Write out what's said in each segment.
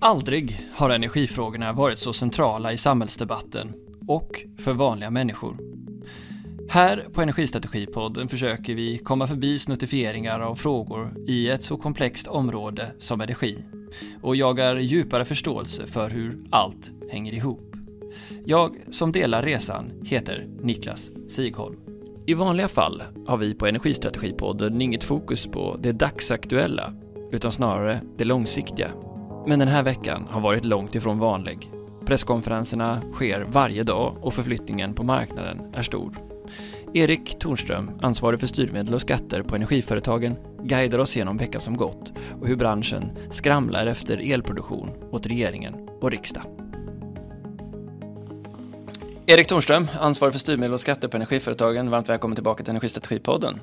Aldrig har energifrågorna varit så centrala i samhällsdebatten och för vanliga människor. Här på Energistrategipodden försöker vi komma förbi snuttifieringar av frågor i ett så komplext område som energi och jagar djupare förståelse för hur allt hänger ihop. Jag som delar resan heter Niklas Sigholm. I vanliga fall har vi på Energistrategipodden inget fokus på det dagsaktuella utan snarare det långsiktiga men den här veckan har varit långt ifrån vanlig. Presskonferenserna sker varje dag och förflyttningen på marknaden är stor. Erik Tornström, ansvarig för styrmedel och skatter på energiföretagen, guidar oss genom veckan som gått och hur branschen skramlar efter elproduktion åt regeringen och riksdag. Erik Tornström, ansvarig för styrmedel och skatter på energiföretagen. Varmt välkommen tillbaka till Energistrategipodden.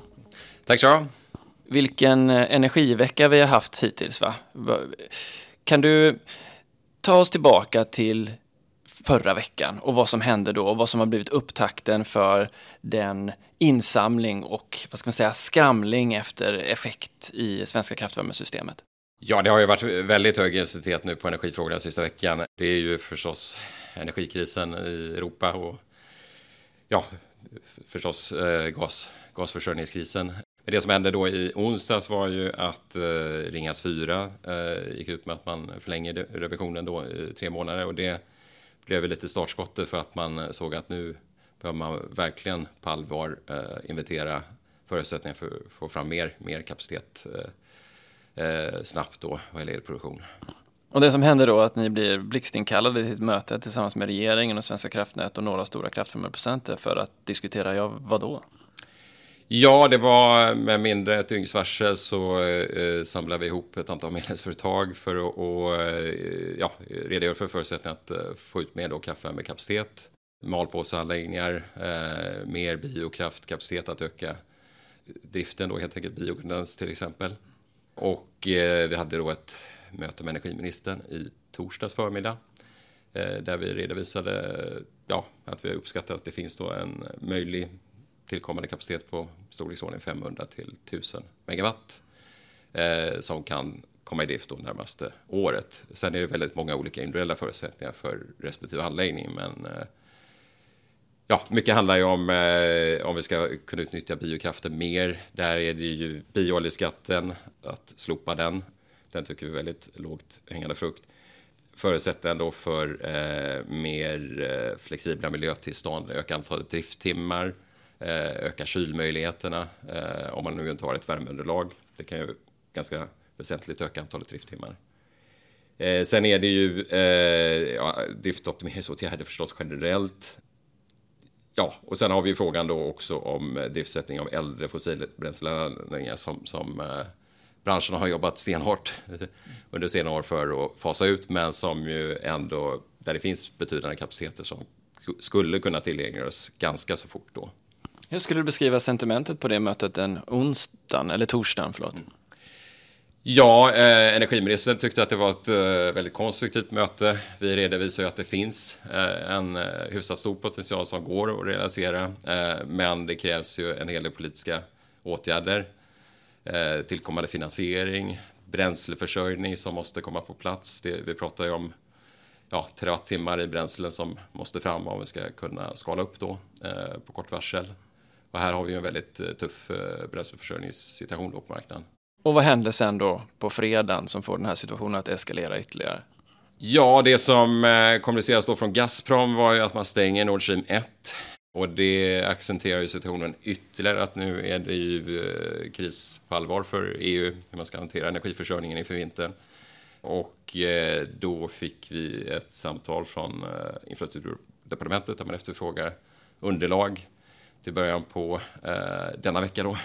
Tack så mycket. Vilken eh, energivecka vi har haft hittills. Va? Kan du ta oss tillbaka till förra veckan och vad som hände då och vad som har blivit upptakten för den insamling och vad ska man säga skramling efter effekt i svenska kraftvärmesystemet? Ja, det har ju varit väldigt hög intensitet nu på energifrågorna sista veckan. Det är ju förstås energikrisen i Europa och ja, förstås eh, gas, gasförsörjningskrisen. Men det som hände då i onsdags var ju att eh, Ringhals 4 eh, gick ut med att man förlänger revisionen då i tre månader och det blev lite startskottet för att man eh, såg att nu behöver man verkligen på allvar eh, inventera förutsättningar för att få fram mer, mer kapacitet eh, eh, snabbt då vad gäller elproduktion. Och det som händer då är att ni blir blixtinkallade till ett möte tillsammans med regeringen och Svenska kraftnät och några stora kraftvärmeproducenter för att diskutera, ja vad då? Ja, det var med mindre ett dygnsvarsel så eh, samlade vi ihop ett antal medlemsföretag för att och, eh, ja, redogöra för förutsättningarna att eh, få ut mer då kaffevärmekapacitet, malpåseanläggningar, eh, mer biokraftkapacitet att öka driften då helt enkelt biokondens till exempel. Och eh, vi hade då ett möte med energiministern i torsdags förmiddag eh, där vi redovisade ja, att vi uppskattar att det finns då en möjlig tillkommande kapacitet på storleksordning 500 till 1000 megawatt eh, som kan komma i drift då närmaste året. Sen är det väldigt många olika individuella förutsättningar för respektive anläggning, men eh, ja, mycket handlar ju om eh, om vi ska kunna utnyttja biokraften mer. Där är det ju biooljeskatten, att slopa den. Den tycker vi är väldigt lågt hängande frukt. Förutsättningen då för eh, mer eh, flexibla miljötillstånd, öka antalet drifttimmar, Eh, Eh, öka kylmöjligheterna eh, om man nu inte har ett värmeunderlag. Det kan ju ganska väsentligt öka antalet drifttimmar. Eh, sen är det ju ja, driftoptimeringsåtgärder förstås generellt. Ja, och sen har vi frågan då också om driftsättning av äldre fossilbränsleanläggningar som, som branschen har jobbat stenhårt under senare år för att fasa ut, men som ju ändå, där det finns betydande kapaciteter som skulle kunna tillgängliggöras ganska så fort då. Hur skulle du beskriva sentimentet på det mötet den onsdagen, eller torsdagen, förlåt? Mm. Ja, eh, energiministern tyckte att det var ett eh, väldigt konstruktivt möte. Vi redovisar ju att det finns eh, en eh, hyfsat stor potential som går att realisera, eh, men det krävs ju en hel del politiska åtgärder, eh, tillkommande finansiering, bränsleförsörjning som måste komma på plats. Det, vi pratar ju om ja, terawattimmar i bränslen som måste fram om vi ska kunna skala upp då eh, på kort varsel. Och här har vi en väldigt eh, tuff eh, bränsleförsörjningssituation på marknaden. Och vad hände sen då på fredagen som får den här situationen att eskalera ytterligare? Ja, det som eh, kommuniceras då från Gazprom var ju att man stänger Nord Stream 1. Och det accentuerar ju situationen ytterligare att nu är det ju kris på allvar för EU hur man ska hantera energiförsörjningen inför vintern. Och då fick vi ett samtal från infrastrukturdepartementet där man efterfrågar underlag till början på eh, denna vecka då.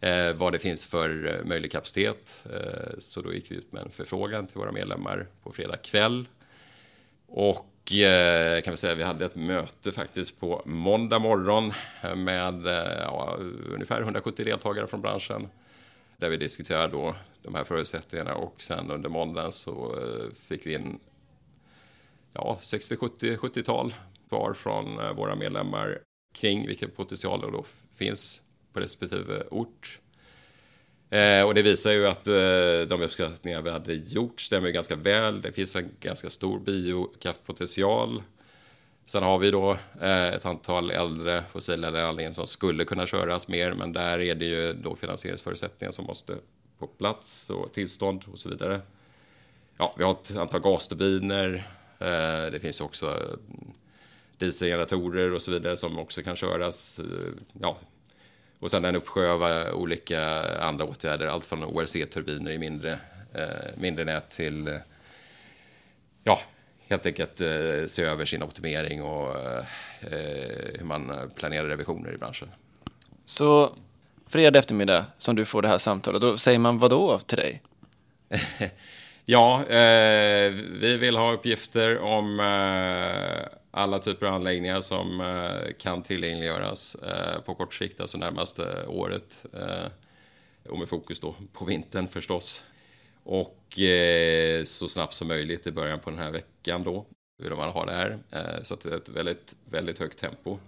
eh, vad det finns för eh, möjlig kapacitet. Eh, så då gick vi ut med en förfrågan till våra medlemmar på fredag kväll. Och eh, kan vi säga vi hade ett möte faktiskt på måndag morgon med eh, ja, ungefär 170 deltagare från branschen. Där vi diskuterade då de här förutsättningarna och sen under måndagen så eh, fick vi in ja, 60, 70, 70-tal svar från eh, våra medlemmar kring vilka potentialer då finns på respektive ort. Eh, och det visar ju att eh, de uppskattningar vi hade gjort stämmer ganska väl. Det finns en ganska stor biokraftpotential. Sen har vi då eh, ett antal äldre fossila anläggningar som skulle kunna köras mer, men där är det ju då finansieringsförutsättningar som måste på plats och tillstånd och så vidare. Ja, vi har ett antal gasturbiner. Eh, det finns också mm, dieselgeneratorer och så vidare som också kan köras. Eh, ja, och sen en uppsjö av olika andra åtgärder, allt från ORC-turbiner i mindre, eh, mindre nät till eh, ja, helt enkelt eh, se över sin optimering och eh, hur man planerar revisioner i branschen. Så fredag eftermiddag som du får det här samtalet, då säger man vad då till dig? ja, eh, vi vill ha uppgifter om eh, alla typer av anläggningar som eh, kan tillgängliggöras eh, på kort sikt, alltså närmaste året. Eh, och med fokus då på vintern förstås. Och eh, så snabbt som möjligt i början på den här veckan då vill man ha det här. Eh, så att det är ett väldigt, väldigt högt tempo.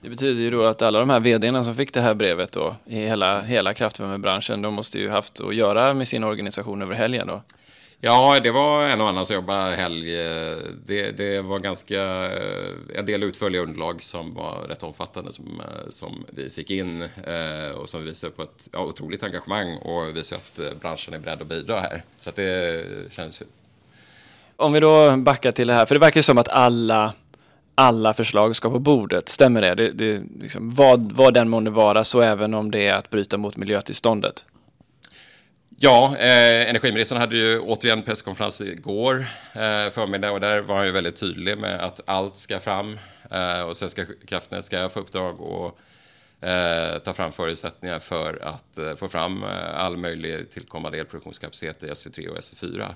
Det betyder ju då att alla de här vdarna som fick det här brevet då i hela, hela kraftvärmebranschen, de måste ju haft att göra med sin organisation över helgen då. Ja, det var en och annan som jobbade helg. Eh, det, det var ganska eh, en del utförliga underlag som var rätt omfattande som, eh, som vi fick in och som visar på ett ja, otroligt engagemang och visar att branschen är beredd att bidra här. Så att det känns Om vi då backar till det här, för det verkar som att alla alla förslag ska på bordet, stämmer det? det, det liksom, vad, vad den månde vara, så även om det är att bryta mot miljötillståndet? Ja, eh, energiministern hade ju återigen presskonferens igår eh, förmiddag och där var han ju väldigt tydlig med att allt ska fram eh, och Svenska kraftnät ska få uppdrag och eh, ta fram förutsättningar för att eh, få fram eh, all möjlig tillkommande elproduktionskapacitet i SE3 och SE4.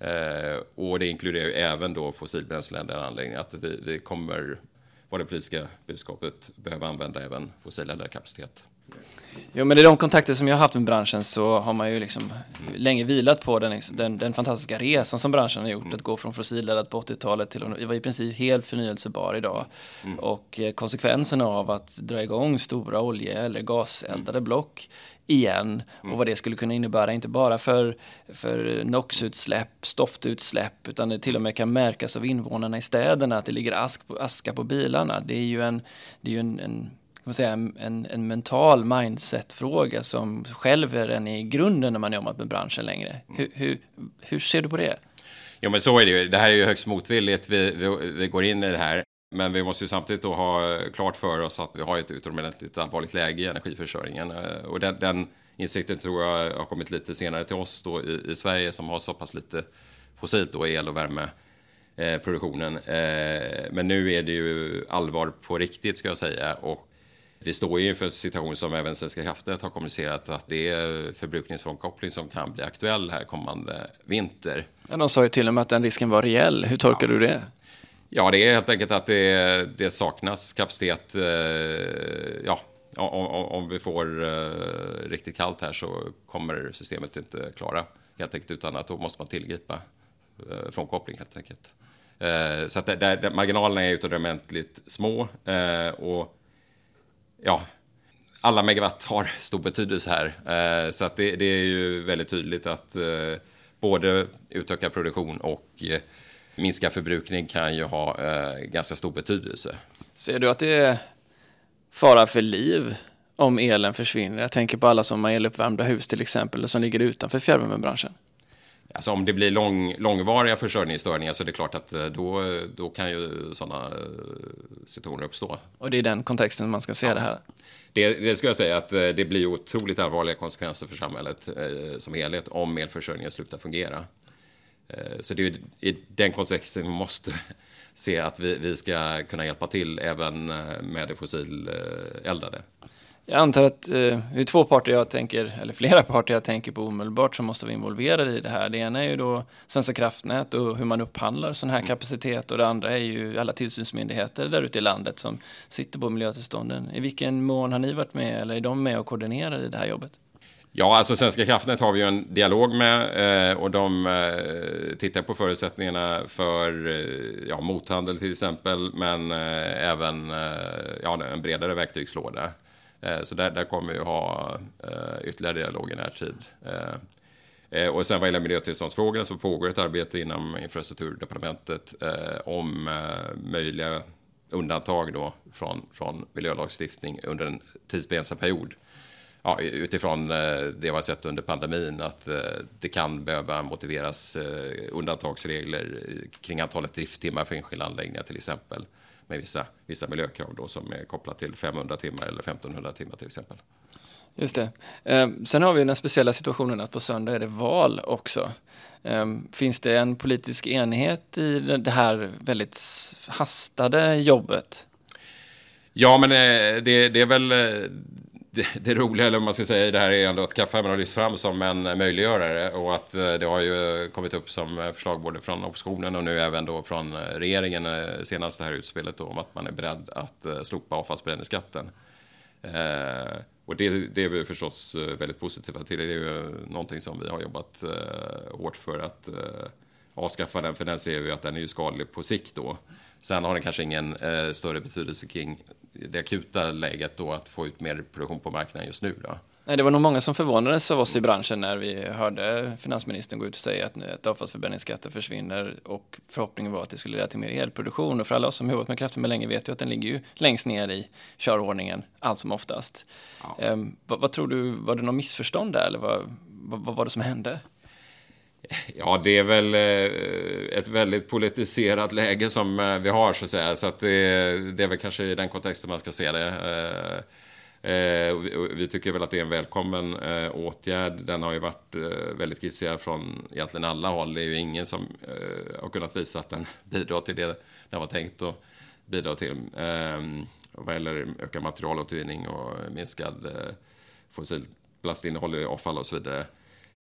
Eh, och det inkluderar ju även då fossilbränsleeldade anläggningar, att vi, vi kommer, var det politiska budskapet, behöva använda även fossileldad kapacitet. Jo, men i de kontakter som jag har haft med branschen så har man ju liksom länge vilat på den, liksom, den, den, fantastiska resan som branschen har gjort. Mm. Att gå från fossilladdat på 80-talet till att vara i princip helt förnyelsebar idag. Mm. Och eh, konsekvenserna av att dra igång stora olje eller gaseldade mm. block igen och vad det skulle kunna innebära, inte bara för, för NOx-utsläpp, stoftutsläpp, utan det till och med kan märkas av invånarna i städerna att det ligger ask på, aska på bilarna. Det är ju en, det är ju en, en man säga, en, en mental mindset-fråga som själv är den i grunden när man jobbat med branschen längre. Hur, hur, hur ser du på det? Jo, men så är det ju. Det här är ju högst motvilligt. Vi, vi, vi går in i det här. Men vi måste ju samtidigt då ha klart för oss att vi har ett utomordentligt allvarligt läge i energiförsörjningen. Och den, den insikten tror jag har kommit lite senare till oss då i, i Sverige som har så pass lite fossilt då el och värme produktionen. Men nu är det ju allvar på riktigt ska jag säga och vi står ju inför en situation som även Svenska kraftnät har kommunicerat att det är förbrukningsfrånkoppling som kan bli aktuell här kommande vinter. Ja, de sa ju till och med att den risken var reell. Hur tolkar ja. du det? Ja, det är helt enkelt att det, det saknas kapacitet. Eh, ja, om, om, vi får eh, riktigt kallt här så kommer systemet inte klara helt enkelt utan att då måste man tillgripa eh, frånkoppling helt enkelt. Så att där, där, marginalerna är utomordentligt små och ja, alla megawatt har stor betydelse här. Eh, så att det, det, är ju väldigt tydligt att eh, både utöka produktion och eh, minska förbrukning kan ju ha eh, ganska stor betydelse. Ser du att det är fara för liv om elen försvinner? Jag tänker på alla som har eluppvärmda hus till exempel, som ligger utanför fjärrvärmebranschen. Alltså om det blir lång, långvariga försörjningsstörningar så är det klart att eh, då, då kan ju sådana eh, situationer uppstå. Och det är i den kontexten man ska se ja. det här? Det, det skulle jag säga att eh, det blir otroligt allvarliga konsekvenser för samhället eh, som helhet om elförsörjningen slutar fungera. Eh, så det är i den kontexten vi måste se att vi, vi ska kunna hjälpa till även med det fossileldade. Jag antar att eh, det är två parter jag tänker, eller flera parter jag tänker på omedelbart som måste vara involverade i det här. Det ena är ju då Svenska kraftnät och hur man upphandlar sån här mm. kapacitet och det andra är ju alla tillsynsmyndigheter där ute i landet som sitter på miljötillstånden. I vilken mån har ni varit med eller är de med och koordinerar i det här jobbet? Ja, alltså Svenska kraftnät har vi ju en dialog med eh, och de eh, tittar på förutsättningarna för eh, ja, mothandel till exempel, men även ja, en bredare verktygslåda. Eh, så där, där kommer vi ha eh, ytterligare dialog i närtid. Eh, och sen vad gäller miljötillståndsfrågorna så pågår ett arbete inom infrastrukturdepartementet om möjliga undantag då från, från miljölagstiftning under en tidsbegränsad period ja, utifrån det vi har sett under pandemin att det kan behöva motiveras undantagsregler kring antalet drifttimmar för enskilda anläggningar till exempel med vissa, vissa miljökrav då som är kopplat till 500 timmar eller 1500 timmar till exempel. Just det. Sen har vi den speciella situationen att på söndag är det val också. Finns det en politisk enighet i det här väldigt hastade jobbet? Ja, men det, det är väl det, det roliga, eller man ska säga, i det här är ändå att kaffehärmen har lyfts fram som en möjliggörare och att eh, det har ju kommit upp som eh, förslag både från oppositionen och nu även då från eh, regeringen senast det här utspelet då, om att man är beredd att slopa avfallsbränningsskatten. Eh, och det, det är vi förstås väldigt positiva till. Det är ju någonting som vi har jobbat eh, hårt för att eh, avskaffa den, för den ser vi att den är ju skadlig på sikt då. Sen har den kanske ingen eh, större betydelse kring det akuta läget då att få ut mer produktion på marknaden just nu. Då. Nej, det var nog många som förvånades av oss i branschen när vi hörde finansministern gå ut och säga att, att avfallsförbränningsskatten försvinner och förhoppningen var att det skulle leda till mer elproduktion och för alla oss som jobbat med kraftvärme länge vet ju att den ligger ju längst ner i körordningen allt som oftast. Ja. Um, vad, vad, tror du, var det något missförstånd där eller vad, vad, vad var det som hände? Ja, det är väl eh, ett väldigt politiserat läge som eh, vi har så att säga. Så att det, det är väl kanske i den kontexten man ska se det. Eh, vi tycker väl att det är en välkommen åtgärd. Den har ju varit väldigt kritiserad från egentligen alla håll. Det är ju ingen som har kunnat visa att den bidrar till det den var tänkt att bidra till. Ehm, vad gäller ökad materialåtervinning och minskad fossilt plastinnehåll i avfall och så vidare.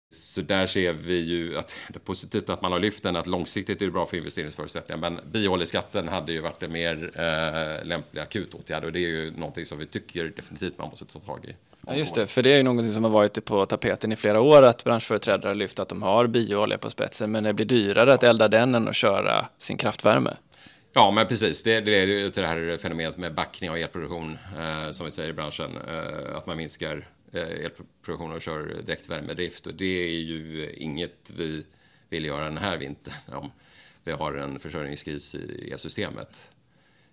Så där ser vi ju att det är positivt att man har lyft den, att långsiktigt är det bra för investeringsförutsättningar. Men biooljeskatten hade ju varit en mer eh, lämplig akutåtgärd och det är ju någonting som vi tycker definitivt man måste ta tag i. Ja, just det, för det är ju någonting som har varit på tapeten i flera år att branschföreträdare har lyft att de har bioolja på spetsen men det blir dyrare att elda den än att köra sin kraftvärme. Ja, men precis. Det, det leder ju till det här fenomenet med backning av elproduktion, eh, som vi säger i branschen. Eh, att man minskar elproduktion och kör direktvärmedrift. Och det är ju inget vi vill göra den här vintern om vi har en försörjningskris i elsystemet.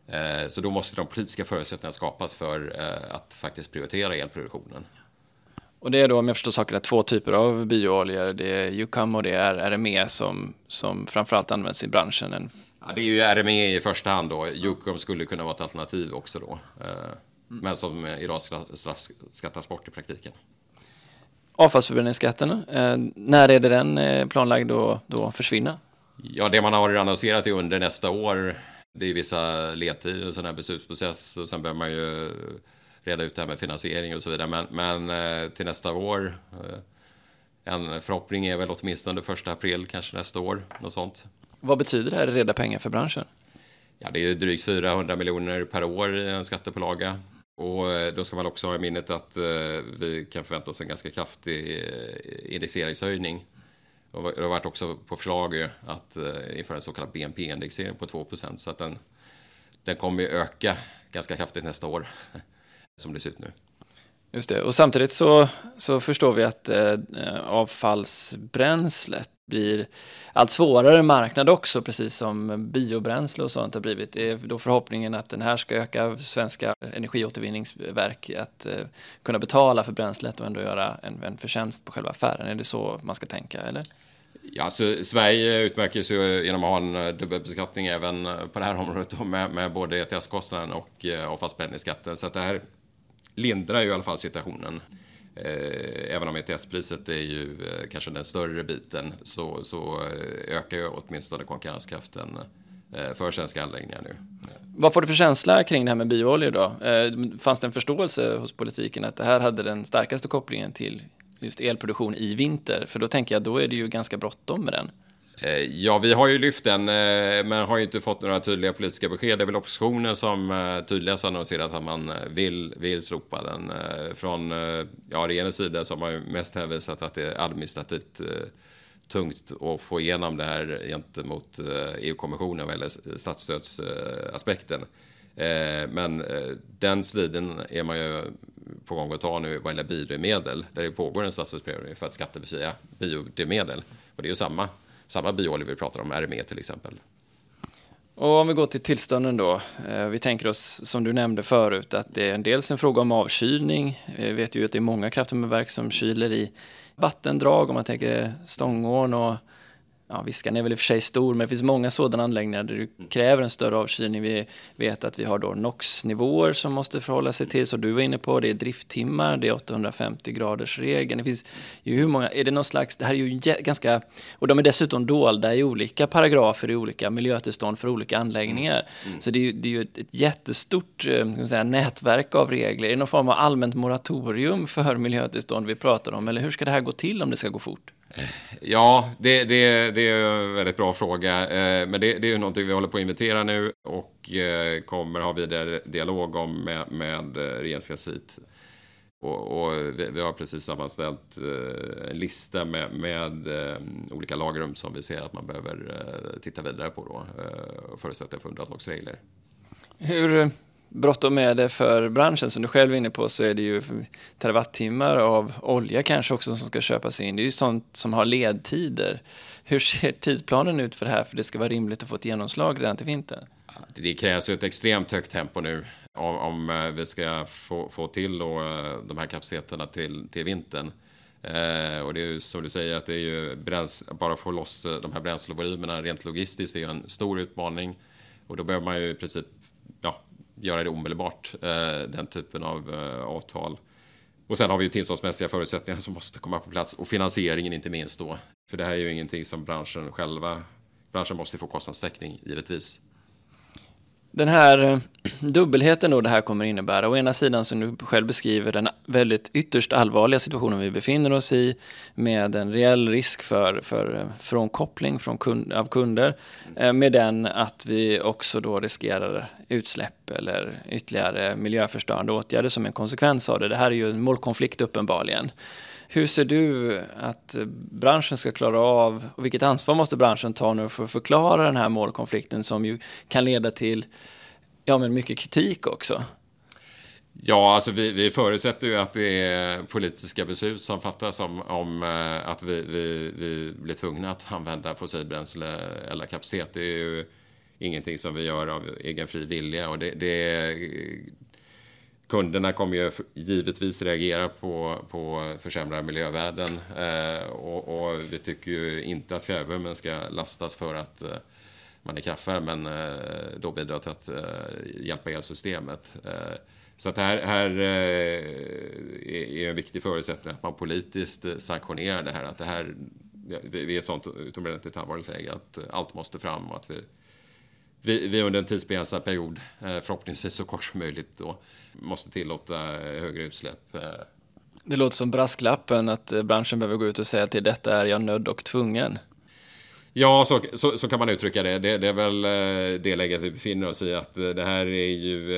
Eh, så då måste de politiska förutsättningarna skapas för eh, att faktiskt prioritera elproduktionen. Och det är då, om jag förstår saken två typer av biooljor. Det är UCAM och det är RME som, som framförallt används i branschen. Ja, det är ju RME i första hand då. UCAM skulle kunna vara ett alternativ också då. Mm. Men som idag straffskattas bort i praktiken. Avfallsförbränningsskatten, eh, när är det den eh, planlagd att då försvinna? Ja, det man har annonserat är under nästa år. Det är vissa ledtider och sån här beslutsprocess och sen behöver man ju reda ut det här med finansiering och så vidare. Men, men eh, till nästa år, eh, en förhoppning är väl åtminstone första april kanske nästa år, något sånt. Vad betyder det här reda pengar för branschen? Ja, det är drygt 400 miljoner per år i en skattepålaga. Och eh, då ska man också ha i minnet att eh, vi kan förvänta oss en ganska kraftig eh, indexeringshöjning. Det har varit också på förslag att införa en så kallad BNP-indexering på 2 så att den, den kommer öka ganska kraftigt nästa år som det ser ut nu. Just det, och samtidigt så, så förstår vi att eh, avfallsbränslet blir allt svårare marknad också, precis som biobränsle och sånt har blivit. Det är då förhoppningen att den här ska öka svenska energiåtervinningsverk att eh, kunna betala för bränslet och ändå göra en, en förtjänst på själva affären. Är det så man ska tänka, eller? Ja, så Sverige utmärker sig genom att ha en eh, dubbelbeskattning även eh, på det här området med, med både ETS-kostnaden och eh, avfallsbränningsskatten. Så att det här lindrar ju i alla fall situationen. Eh, även om ETS-priset är ju eh, kanske den större biten så, så eh, ökar ju åtminstone konkurrenskraften för svenska anläggningar nu. Vad får du för känsla kring det här med biooljor då? Fanns det en förståelse hos politiken att det här hade den starkaste kopplingen till just elproduktion i vinter? För då tänker jag, då är det ju ganska bråttom med den. Eh, ja, vi har ju lyft den, eh, men har ju inte fått några tydliga politiska besked. Det är väl oppositionen som eh, tydligast annonserat att man vill, vill slopa den. Från ja, regeringens sida så har man ju mest hänvisat att det är administrativt tungt att få igenom det här gentemot EU-kommissionen vad gäller statsstödsaspekten. Men den striden är man ju på gång att ta nu vad gäller biodrivmedel. Där det pågår en statsstödsprövning för att skattebefria biodrivmedel. Och det är ju samma, samma bioolja vi pratar om, RME till exempel. Och om vi går till tillstånden då. Eh, vi tänker oss, som du nämnde förut, att det är dels en fråga om avkylning. Vi vet ju att det är många kraftvärmeverk som kyler i vattendrag, om man tänker Stångån och ja, Viskan är väl i och för sig stor, men det finns många sådana anläggningar där du kräver en större avkylning. Vi vet att vi har då NOx-nivåer som måste förhålla sig till, som du var inne på, det är drifttimmar, det är 850 graders regeln. Det finns ju hur många, är det någon slags, det här är ju ganska, och de är dessutom dolda i olika paragrafer i olika miljötillstånd för olika anläggningar. Mm. Så det är ju, det är ju ett, ett jättestort eh, säga, nätverk av regler. Är det någon form av allmänt moratorium för miljötillstånd vi pratar om, eller hur ska det här gå till om det ska gå fort? Ja, det, det, det är en väldigt bra fråga. Eh, men det, det är ju någonting vi håller på att inventera nu och eh, kommer ha vidare dialog om med, med eh, Regeringskansliet. Och, och vi, vi, har precis sammanställt en lista med, med olika lagrum som vi ser att man behöver titta vidare på då. och förutsättningar för undantagsregler. Hur bråttom är det för branschen. Som du själv är inne på så är det ju terawattimmar av olja kanske också som ska köpas in. Det är ju sånt som har ledtider. Hur ser tidsplanen ut för det här för det ska vara rimligt att få ett genomslag redan till vintern? Det krävs ju ett extremt högt tempo nu om, om vi ska få, få till då, eh, de här kapaciteterna till, till vintern. Eh, och det är ju som du säger att det är ju bränsle, bara få loss eh, de här bränslevolymerna rent logistiskt är ju en stor utmaning. Och då behöver man ju i princip göra det omedelbart, eh, den typen av eh, avtal. Och sen har vi ju tillståndsmässiga förutsättningar som måste komma på plats och finansieringen inte minst då. För det här är ju ingenting som branschen själva, branschen måste få kostnadstäckning givetvis. Den här eh, dubbelheten då det här kommer innebära, å ena sidan som du själv beskriver den väldigt ytterst allvarliga situationen vi befinner oss i med en reell risk för, för eh, frånkoppling från kund, av kunder, eh, med den att vi också då riskerar utsläpp eller ytterligare miljöförstörande åtgärder som en konsekvens av det. Det här är ju en målkonflikt uppenbarligen. Hur ser du att branschen ska klara av, och vilket ansvar måste branschen ta nu för att förklara den här målkonflikten som ju kan leda till ja, men mycket kritik också? Ja, alltså vi, vi förutsätter ju att det är politiska beslut som fattas om, om eh, att vi, vi, vi blir tvungna att använda fossilbränsle eller kapacitet. Det är ju ingenting som vi gör av egen fri vilja och det, det kunderna kommer ju givetvis reagera på, på försämrade miljövärden. Eh, och, och, vi tycker ju inte att fjärrvärmen ska lastas för att eh, man är kraftvärmen eh, då bidrar till att eh, hjälpa elsystemet. Eh, så att här, här eh, är en viktig förutsättning att man politiskt sanktionerar det här. Att det här vi är i ett sånt utomordentligt allvarligt läge att allt måste fram och att vi vi, vi under en tidsbegränsad period, eh, förhoppningsvis så kort som möjligt, då, måste tillåta eh, högre utsläpp. Eh. Det låter som brasklappen att branschen behöver gå ut och säga till detta är jag nödd och tvungen. Ja, så, så, så, kan man uttrycka det. det. det. är väl det läget vi befinner oss i. Att det här är ju,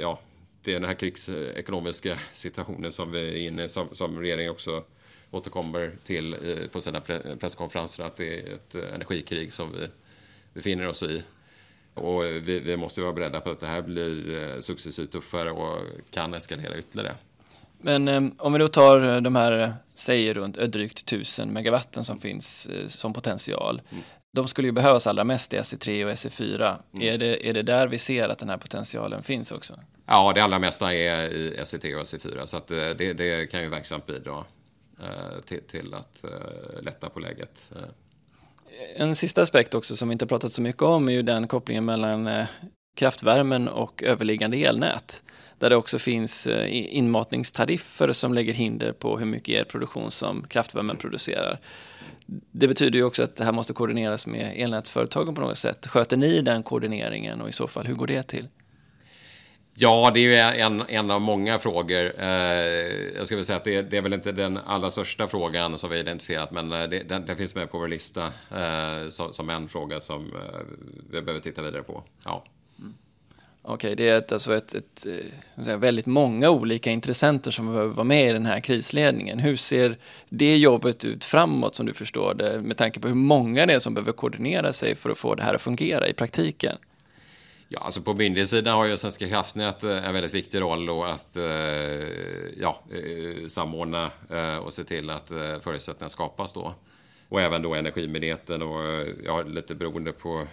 ja, det är den här krigsekonomiska situationen som vi är inne i, som, som regeringen också återkommer till på sina presskonferenser. Att det är ett energikrig som vi befinner oss i. Och vi, vi, måste vara beredda på att det här blir eh, successivt tuffare och kan eskalera ytterligare. Men eh, om vi då tar de här, säger runt drygt 1000 megawatten som finns eh, som potential. Mm. De skulle ju behövas allra mest i SE3 och SE4. Mm. Är, det, är det där vi ser att den här potentialen finns också? Ja, det allra mesta är i SE3 och SE4. Så att det, det kan ju verksamt bidra till, till att lätta på läget en sista aspekt också som vi inte pratat så mycket om är ju den kopplingen mellan eh, kraftvärmen och överliggande elnät. Där det också finns eh, inmatningstariffer som lägger hinder på hur mycket elproduktion som kraftvärmen producerar. Det betyder ju också att det här måste koordineras med elnätsföretagen på något sätt. Sköter ni den koordineringen och i så fall hur går det till? Ja, det är en, en av många frågor. Eh, jag ska väl säga att det, det, är väl inte den allra största frågan som vi har identifierat, men eh, det, den, den, finns med på vår lista eh, som, som, en fråga som eh, vi behöver titta vidare på. Ja. Mm. Okej, okay, det är ett, alltså ett, ett, eh, ett, väldigt många olika intressenter som behöver vara med i den här krisledningen. Hur ser det jobbet ut framåt som du förstår det, med tanke på hur många det är som behöver koordinera sig för att få det här att fungera i praktiken? Ja, alltså på myndighetssidan har ju Svenska kraftnät eh, en väldigt viktig roll och att eh, ja, eh, samordna och se till att förutsättningar skapas då. Och även då Energimyndigheten och ja, lite beroende på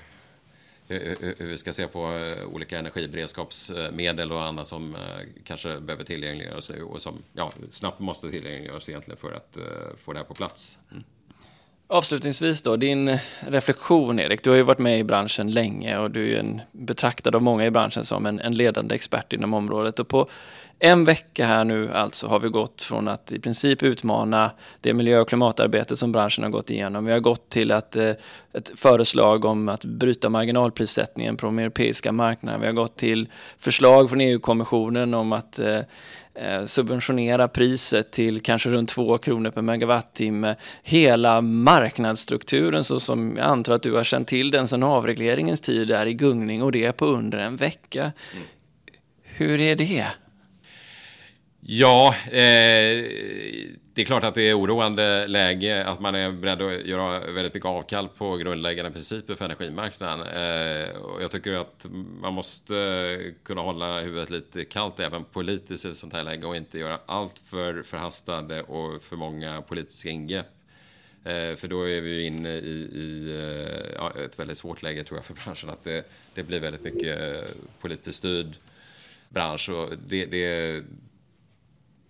hur vi ska se på olika energiberedskapsmedel och annat som kanske behöver tillgängliggöras nu och som ja, snabbt måste tillgängliggöras egentligen för att få det här på plats. Mm. Avslutningsvis då, din reflektion Erik. Du har ju varit med i branschen länge och du är en, betraktad av många i branschen som en, en ledande expert inom området. Och på en vecka här nu alltså har vi gått från att i princip utmana det miljö och klimatarbete som branschen har gått igenom. Vi har gått till att eh, ett föreslag om att bryta marginalprissättningen på de europeiska marknaderna. Vi har gått till förslag från EU-kommissionen om att eh, Eh, subventionera priset till kanske runt 2 kronor per megawattimme. Hela marknadsstrukturen så som jag antar att du har känt till den sedan avregleringens tid är i gungning och det på under en vecka. Mm. Hur är det? Ja, eh, det är klart att det är oroande läge att man är beredd att göra väldigt mycket avkall på grundläggande principer för energimarknaden. Eh, och jag tycker att man måste kunna hålla huvudet lite kallt även politiskt i ett sånt här läge och inte göra allt för förhastade och för många politiska ingrepp. Eh, för då är vi inne i, i eh, ja, ett väldigt svårt läge tror jag för branschen. Att det, det blir väldigt mycket politiskt styrd bransch. Och det, det,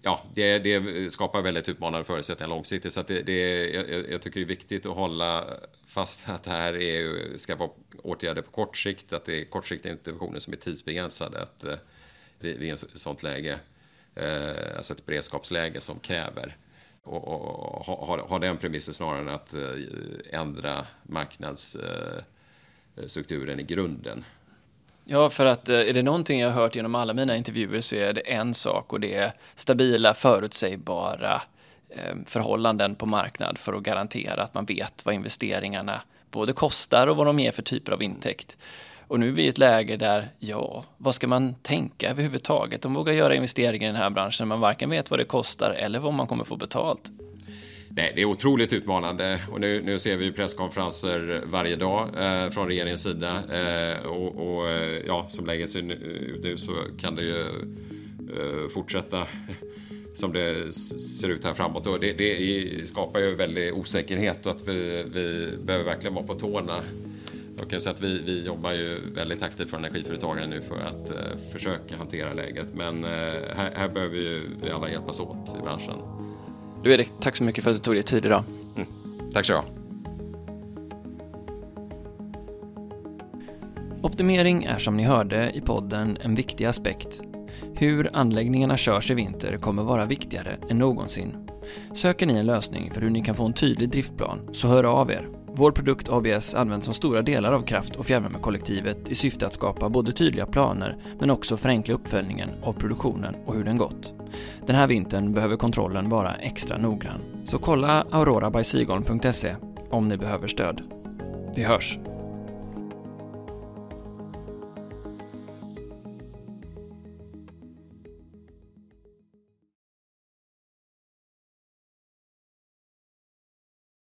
ja, det, det, skapar väldigt utmanande förutsättningar långsiktigt. Så det, det, jag, jag, tycker det är viktigt att hålla fast att det här är, ska vara åtgärder på kort sikt. Att det är kortsiktiga interventioner som är tidsbegränsade. Att eh, vi, är i ett sånt läge, eh, alltså ett beredskapsläge som kräver och, och ha, ha, ha den premissen snarare än att eh, ändra marknadsstrukturen eh, i grunden. Ja, för att eh, är det någonting jag har hört genom alla mina intervjuer så är det en sak och det är stabila, förutsägbara eh, förhållanden på marknad för att garantera att man vet vad investeringarna både kostar och vad de ger för typer av intäkt. Och nu är vi i ett läge där, ja, vad ska man tänka överhuvudtaget? De vågar göra investeringar i den här branschen, man varken vet vad det kostar eller vad man kommer få betalt. Nej, det är otroligt utmanande och nu, nu ser vi presskonferenser varje dag eh, från regeringens sida eh, och, och eh, ja, som läget ser ut nu så kan det ju eh, fortsätta som det ser ut här framåt. Och det, det skapar ju väldig osäkerhet och att vi, vi behöver verkligen vara på tårna. Jag kan säga att vi, vi jobbar ju väldigt aktivt från energiföretagen nu för att eh, försöka hantera läget. Men här, här behöver ju vi alla hjälpas åt i branschen. Du Erik, tack så mycket för att du tog dig tid idag. Mm. Tack så mycket. Optimering är som ni hörde i podden en viktig aspekt. Hur anläggningarna körs i vinter kommer vara viktigare än någonsin. Söker ni en lösning för hur ni kan få en tydlig driftplan så hör av er. Vår produkt ABS används som stora delar av kraft och fjärrvärmekollektivet i syfte att skapa både tydliga planer men också förenkla uppföljningen av produktionen och hur den gått. Den här vintern behöver kontrollen vara extra noggrann. Så kolla aurorabysigolm.se om ni behöver stöd. Vi hörs!